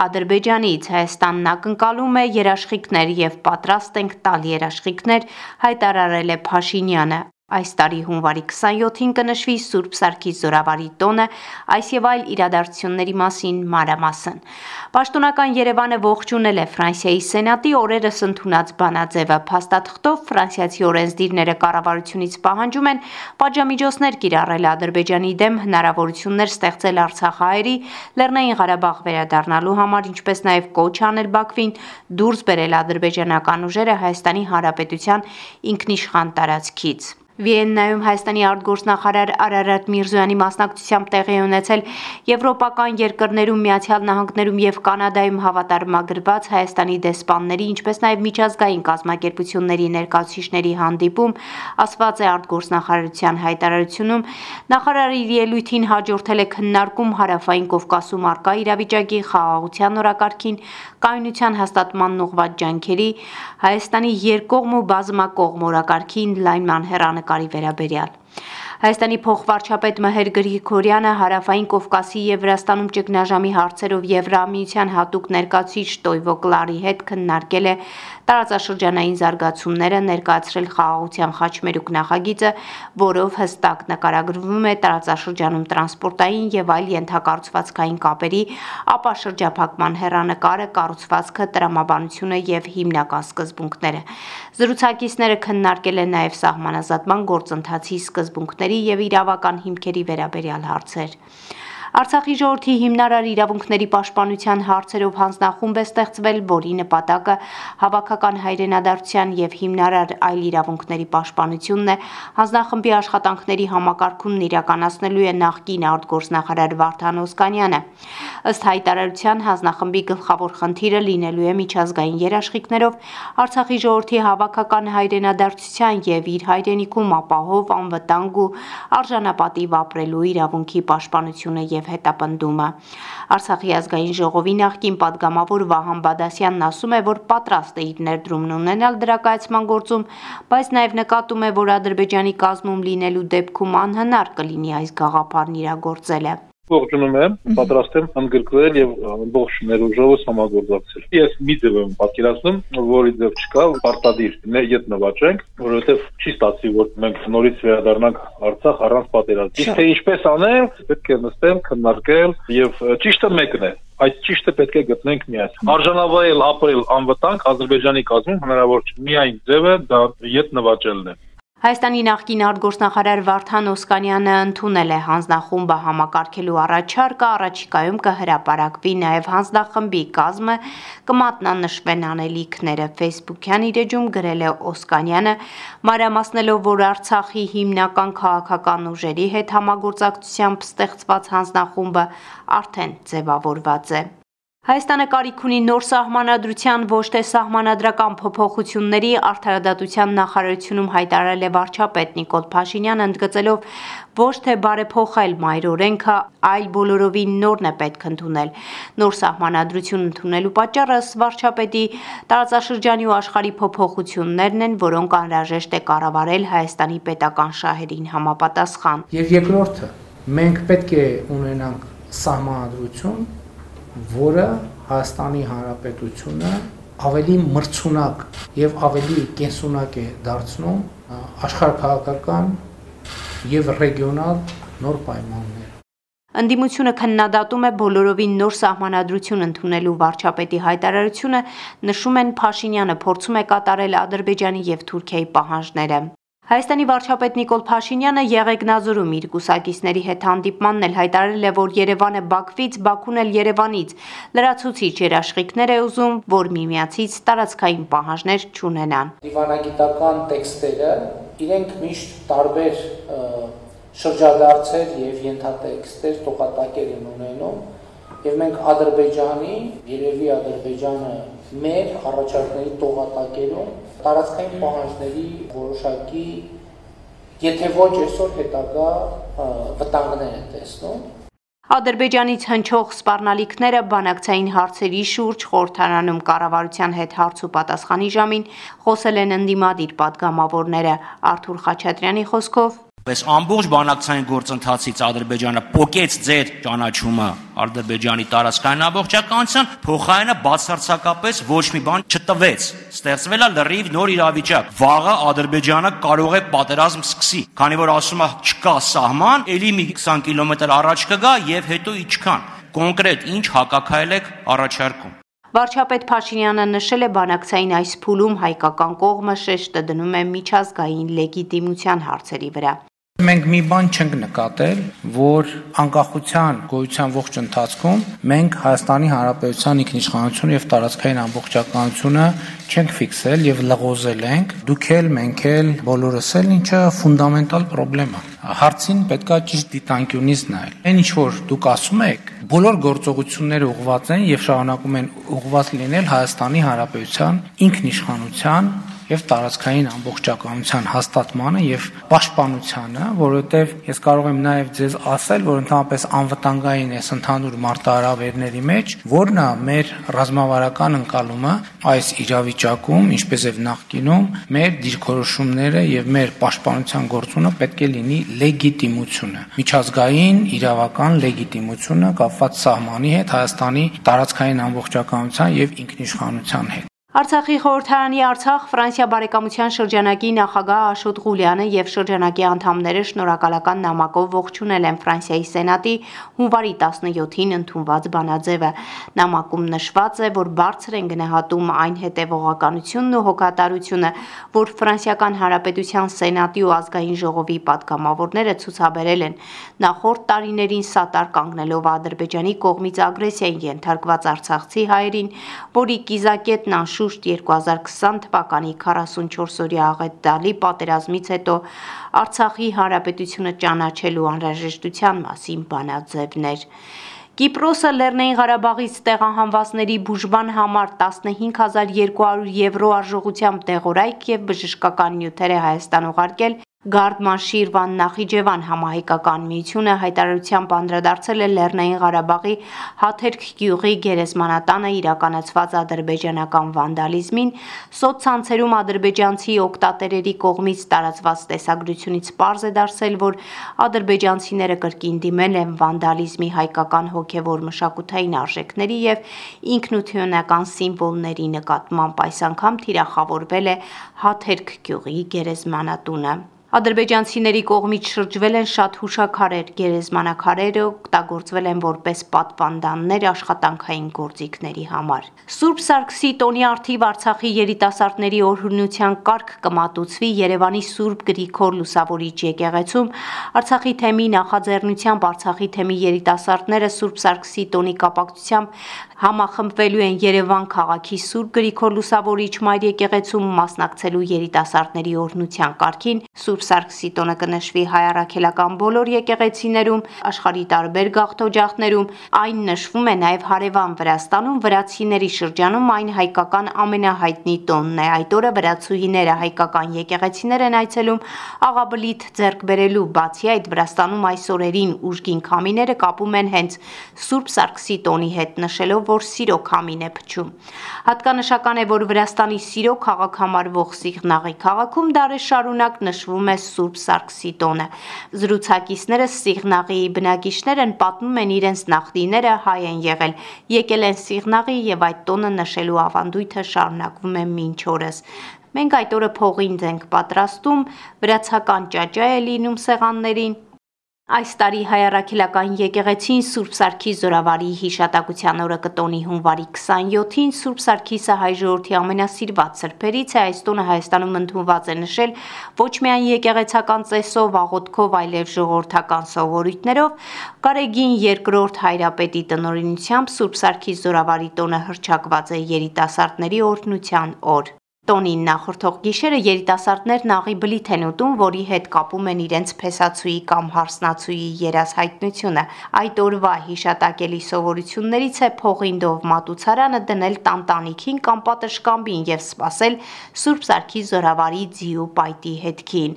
Ադրբեջանից Հայաստանն ակնկալում է երաշխիքներ եւ պատրաստ ենք տալ երաշխիքներ, հայտարարել է Փաշինյանը։ Այս տարի հունվարի 27-ին կնշվի Սուրբ Սարգիս Զորավարի տոնը, այս եւ այլ իրադարձությունների մասին մանրամասն։ Պաշտոնական Երևանը ողջունել է Ֆրանսիայի Սենատի օրերս ընդունած բանաձևը։ Փաստաթղթով ֆրանսիացի օրենսդիրները կառավարությունից պահանջում են պատժամիջոցներ կիրառել Ադրբեջանի դեմ հնարավորություններ ստեղծել Արցախահայերի Լեռնային Ղարաբաղ վերադառնալու համար, ինչպես նաեւ կոչ անել Բաքվին դուրս բերել ադրբեջանական ուժերը Հայաստանի Հանրապետության ինքնիշխան տարածքից։ Վիեննայում Հայաստանի արտգործնախարար Արարատ Միրզոյանի մասնակցությամբ տեղի ունեցել եվրոպական երկրներում Միացյալ Նահանգներում եւ Կանադայում հավատարմագրված Հայաստանի դեսպանների, ինչպես նաեւ միջազգային կազմակերպությունների ներկայացուցիչների հանդիպում, ասված է արտգործնախարարության հայտարարությունում, նախարարը իր ելույթին հաջորդել է քննարկում հարավային Կովկասում արկա իրավիճակի խաղաղության օրակարգին, կայունության հաստատման ուղղված ջանքերի, Հայաստանի երկկողմ ու բազմակողմ օրակարգին լայնման հերանեկար նկարի վերաբերյալ։ Հայաստանի փոխվարչապետ Մհեր Գրիգորյանը հարավային Կովկասի եւ Վրաստանում ճգնաժամի հարցերով Եվրամիության հատուկ ներկայացուցիչ Տոյվո Կլարի հետ քննարկել է տարածաշրջանային զարգացումները ներկայացրել խաղաղության խաչմերուկ նախագիծը, որով հստակ նկարագրվում է տարածաշրջանում տրանսպորտային եւ այլ ենթակառուցվածքային կապերի, ապա շրջափակման հերանեկարը, կառուցվածքը, տրամաբանությունը եւ հիմնական սկզբունքները։ Զրուցակիցները քննարկել են նաեւ սահմանազատման գործընթացի սկզբունքների եւ իրավական հիմքերի վերաբերյալ հարցեր։ Արցախի ժողովրդի հիմնարար իրավունքների պաշտպանության հարցերով հանձնախումբ է ստեղծվել, որի նպատակը հավաքական հայրենադարձության եւ հիմնարար այլ իրավունքների պաշտպանությունն է։ Հանձնախմբի աշխատանքների համակարգումն իրականացնելու է նախկին արտգործնախարար Վարդան Օսկանյանը։ Ըստ հայտարարության հանձնախմբի գլխավոր խնդիրը լինելու է միջազգային երաշխիքներով Արցախի ժողովրդի հավաքական հայրենադարձության եւ իր հայրենիքում ապահով անվտանգ ու արժանապատիվ ապրելու իրավունքի պաշտպանությունը եւ եւ հետապնդումը։ Արցախի ազգային ժողովի նախկին падգամավոր Վահան Բադասյանն ասում է, որ պատրաստ է իր ներդրումն ունենալ դրակայացման գործում, բայց նաեւ նկատում է, որ Ադրբեջանի կազմում լինելու դեպքում անհնար կլինի այս գաղափարն իրագործելը ողջունում եմ, պատրաստ եմ ընդգրկվել եւ ամբողջ ներուժովս համագործակցել։ Ես մի ձև եմ պատկերացնում, որի ձև չկա, պարտադիր ետ նվաճենք, որովհետեւ չի ստացի, որ մենք նորից վերադառնանք Արցախ առանց պատերազմի։ Իսկ թե ինչպես անեմ, պետք է նստել, քննարկել եւ ճիշտը մեկն է այդ ճիշտը պետք է գտնենք միասին։ Արժանավայել ապրել անվտանգ Ադրբեջանի կազմում հնարավոր չէ։ Միայն ձևը դա ետ նվաճելն է։ Հայաստանի նախկին արտգործնախարար Վարդան Օսկանյանը ընդունել է հանձնախումբը համակարգելու առաջարկը, առաջիկայում կհրապարակվի նաև հանձնախմբի կազմը, կմատնանշվեն անելիքները։ Facebook-յան իր էջում գրել է Օսկանյանը, մանրամասնելով, որ Արցախի հիմնական քաղաքական ուժերի հետ համագործակցությամբ ստեղծված հանձնախումբը արդեն ձևավորված է։ Հայաստանը կարիք ունի նոր սահմանադրության ոչ թե սահմանադրական փոփոխությունների արդարադատության նախարարությունում հայտարարել է վարչապետ Նիկոլ Փաշինյանը ընդգծելով ոչ թե բարեփոխել մայր օրենքը, այլ բոլորովին նորն է պետք ընդունել։ Նոր սահմանադրություն ընդունելու պատճառը վարչապետի տարածաշրջանի ու աշխարհի փոփոխություններն են, որոնք անհրաժեշտ է կառավարել Հայաստանի պետական շահերին համապատասխան։ Եվ երկրորդը, մենք պետք է ունենանք սահմանադրություն, որը Հայաստանի Հանրապետությունը ավելի մրցունակ եւ ավելի կենսունակ է դարձնում աշխարհքաղաքական եւ ռեգիոնալ նոր պայմաններ։ Անդիմությունը քննադատում է բոլորովին նոր սահմանադրություն ընդունելու վարչապետի հայտարարությունը, նշում են Փաշինյանը փորձում է կատարել Ադրբեջանի եւ Թուրքիայի պահանջները։ Հայաստանի վարչապետ Նիկոլ Փաշինյանը Եղեգնաձորում իր կուսակիցների հետ հանդիպմանն էլ հայտարարել է, որ Երևանը Բաքվից, Բաքուն էլ Երևանից լրացուցիչ երաշխիքներ է ուզում, որ միմիացից տարածքային պահանջներ չունենան։ Դիվանագիտական տեքստերը իրենք միշտ տարբեր շրջադարձեր եւ ենթատեքստեր, տոկատակեր են ունենում Եվ մենք Ադրբեջանի, երևի Ադրբեջանը մեր առաջարկների տողատակերում տարածքային պահանջների որոշակի եթե ոչ այսօր հետագա վտանգներ են տեսնում։ Ադրբեջանից հնչող սպառնալիքները բանակցային հարցերի շուրջ խորհրդարանում կառավարության հետ հարց ու պատասխանի ժամին խոսել են ընդդիմադիր падգամավորները Արթուր Խաչատրյանի խոսքով Պես ամբողջ բանակցային գործընթացից Ադրբեջանը փոկեց ձեր ճանաչումը Ադրբեջանի տարածքային ամբողջականության, փոխարենը բացարձակապես ոչ մի բան չտվեց։ Ստեղծվել է լրիվ նոր իրավիճակ։ Վաղը Ադրբեջանը կարող է պատերազմ սկսի, քանի որ ասում է չկա սահման, ելի մի 20 կիլոմետր առաջ կգա եւ հետո իչքան։ Կոնկրետ ինչ հակակայել եք առաջարկում։ Վարչապետ Փաշինյանը նշել է բանակցային այս փուլում հայկական կողմը շեշտը դնում է միջազգային լեգիտիմության հարցերի վրա։ Մենք մի բան չենք նկատել, որ անկախության գոյության ողջ ընթացքում մենք Հայաստանի Հանրապետության ինքնիշխանությունը եւ տարածքային ամբողջականությունը չենք ֆիքսել եւ լղոզել ենք։ Դուք էլ, մենք էլ, բոլորս էլ, ինչը ֆունդամենտալ խնդրեմ է։ Հարցին պետքա ճիշտ դիտանկյունից նայել։ Այն ինչ որ դուք ասում եք, բոլոր գործողությունները ուղղված են եւ շարունակում են ուղղված լինել Հայաստանի Հանրապետության ինքնիշխանության եւ տարածքային ամբողջականության հաստատմանը եւ պաշտպանությանը, որովհետեւ ես կարող եմ նաեւ ձեզ ասել, որ ընդհանրապես անվտանգային է ընդհանուր մարտահրավերների մեջ, որն է մեր ռազմավարական ընկալումը այս իրավիճակում, ինչպես եւ նախկինում, մեր դիրքորոշումները եւ մեր պաշտպանության գործունը պետք է լինի լեգիտիմությունը, միջազգային իրավական լեգիտիմությունը կապված սահմանի հետ Հայաստանի տարածքային ամբողջականության եւ ինքնիշխանության հետ։ Արցախի խորհրդարանի Արցախ Ֆրանսիա բարեկամության շրջանակի նախագահ Աշոտ Ղուլյանը եւ շրջանակի անդամները շնորհակալական նամակով ողջունել են Ֆրանսիայի Սենատի հունվարի 17-ին ընդունված բանաձևը։ Նամակում նշված է, որ բարձր են գնահատում այն հետևողականությունն ու հոգատարությունը, որ Ֆրանսիական Հանրապետության Սենատի ու ազգային ժողովի падգամավորները ցուցաբերել են նախորդ տարիներին սատար կանգնելով Ադրբեջանի կողմից ագրեսիային ենթարկված արցախցի հայերին, որի կիզակետն անշ շուրջ 2020 թվականի 44-օրյա աղետալի պատերազմից հետո Արցախի հանրապետությունը ճանաչելու անհրաժեշտության մասին բանաձևներ։ Կիպրոսը Լեռնային Ղարաբաղից տեղահանվածների բուժման համար 15200 եվրո արժողությամբ տեղորայք եւ բժշկական նյութեր է Հայաստան ուղարկել Գարդման Շիրվան Նախիջևան համահայկական միությունը հայտարարությամբ անդրադարձել է Լեռնային Ղարաբաղի Հաթերք գյուղի գերեզմանատանը իրականացված ադրբեջանական վանդալիզմին, սոցցանցերում ադրբեջանցի օկտատերերի կողմից տարածված տեսագրությունից պարզ է դարձել, որ ադրբեջանցիները կրկին դիմել են վանդալիզմի հայկական հոգևոր մշակութային արժեքների եւ ինքնությունական սիմվոլների նկատմամբ այս անգամ թիրախավորվել է Հաթերք գյուղի գերեզմանատունը։ Ադրբեջանցիների կողմից շրջվել են շատ հուշաքարեր, գերեզմանակարերը օգտագործվել են որպես պատվանդաններ աշխատանքային գործիքների համար։ Սուրբ Սարգսի տոնի արդիվ Արցախի երիտասարդների օրհնության կարգ կմատուցվի Երևանի Սուրբ Գրիգոր Լուսավորիչ եկեղեցում Արցախի թեմի նախաձեռնությամբ Արցախի թեմի երիտասարդները Սուրբ Սարգսի տոնի կապակցությամբ համախմբվելու են Երևան քաղաքի Սուրբ Գրիգոր Լուսավորիչ Մայր եկեղեցում մասնակցելու երիտասարդների օրհնության կարգին Սուրբ Սուրբ Սարգսի տոնը կնշվի հայ առաքելական բոլոր եկեղեցիներում, աշխարհի տարբեր գաղթօջախներում, այն նշվում է նաև հարևան Վրաստանում, վրացիների շրջանում այն հայկական ամենահայտնի տոնն է։ Այդ օրը վրացուհիները հայկական եկեղեցիներ են այցելում աղաբլիթ ձեռք բերելու, բացի այդ Վրաստանում այս օրերին ուժգին քամիները կապում են հենց Սուրբ Սարգսի տոնի հետ, նշելով, որ սիրո քամին է փչում։ Հատկանշական է, որ Վրաստանի սիրո քաղաք համարվող Սիղնաղի քաղաքում դարեր շարունակ նշվում է Սուրբ Սարգսի տոնը։ Զրուցակիցները Սիղնաղի բնակիչներ են պատմում են իրենց նախնիները հայ են եղել, եկել են Սիղնաղի եւ այդ տոնը նշելու ավանդույթը շարունակվում է մինչ օրս։ Մենք այդ օրը փողինձ ենք պատրաստում, վրացական ճաճա է լինում սեղաններին, Այս տարի հայարակելական եկեղեցին Սուրբ Սարգիս Զորավարի հիշատակության օրը կտոնի հունվարի 27-ին Սուրբ Սարգիսը հայ ժողովրդի ամենասիրված սրբերից է, այս տոնը Հայաստանում ընդունված է նշել ոչ միայն եկեղեցական ծեսով, աղոթքով, այլև ժողովրդական սովորույթներով, Կարեգին երկրորդ հայրապետի տնօրինությամբ Սուրբ Սարգիս Զորավարի տոնը հրճակված է երիտասարդների օրհնության օր։ Տոնին նախորդող գիշերը երիտասարդներն աղի բլիթ են ուտում, որի հետ կապում են իրենց փեսացուի կամ հարսնացուի երազհայտնությունը։ Այդ օրվա հիշատակելի սովորություններից է փողինդով մատուցարանը դնել տանտանիքին կամ պատշկամբին եւ սпасել Սուրբ Սարգիս զորավարի ձիու պայտի հետքին։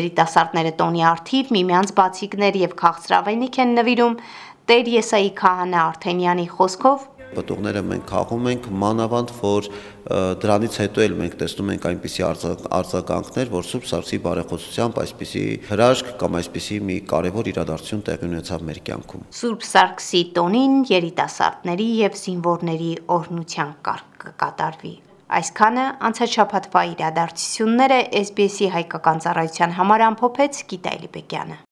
Երիտասարդները տոնի արթիվ միմյանց բացիկներ եւ քաղցրավենիք են նվիրում Տեր Եսայի քահանա Արթենյանի խոսքով Պտուղները մենք քաղում ենք մանավանդ, որ դրանից հետո էլ մենք տեսնում ենք այնպիսի արձագանքներ, որ Սուրբ Սարգսի բարեխոսությամբ այսպիսի հրաշք կամ այսպիսի մի կարևոր իրադարձություն տեղի ունեցավ մեր կյանքում։ Սուրբ Սարգսի տոնին երիտասարդների եւ զինվորների օրհնության կարգ կկատարվի։ Այսքանը անցաչափաթվա իրադարձությունները SBS-ի հայկական ծառայության համար ամփոփեց Գիտալի Բեկյանը։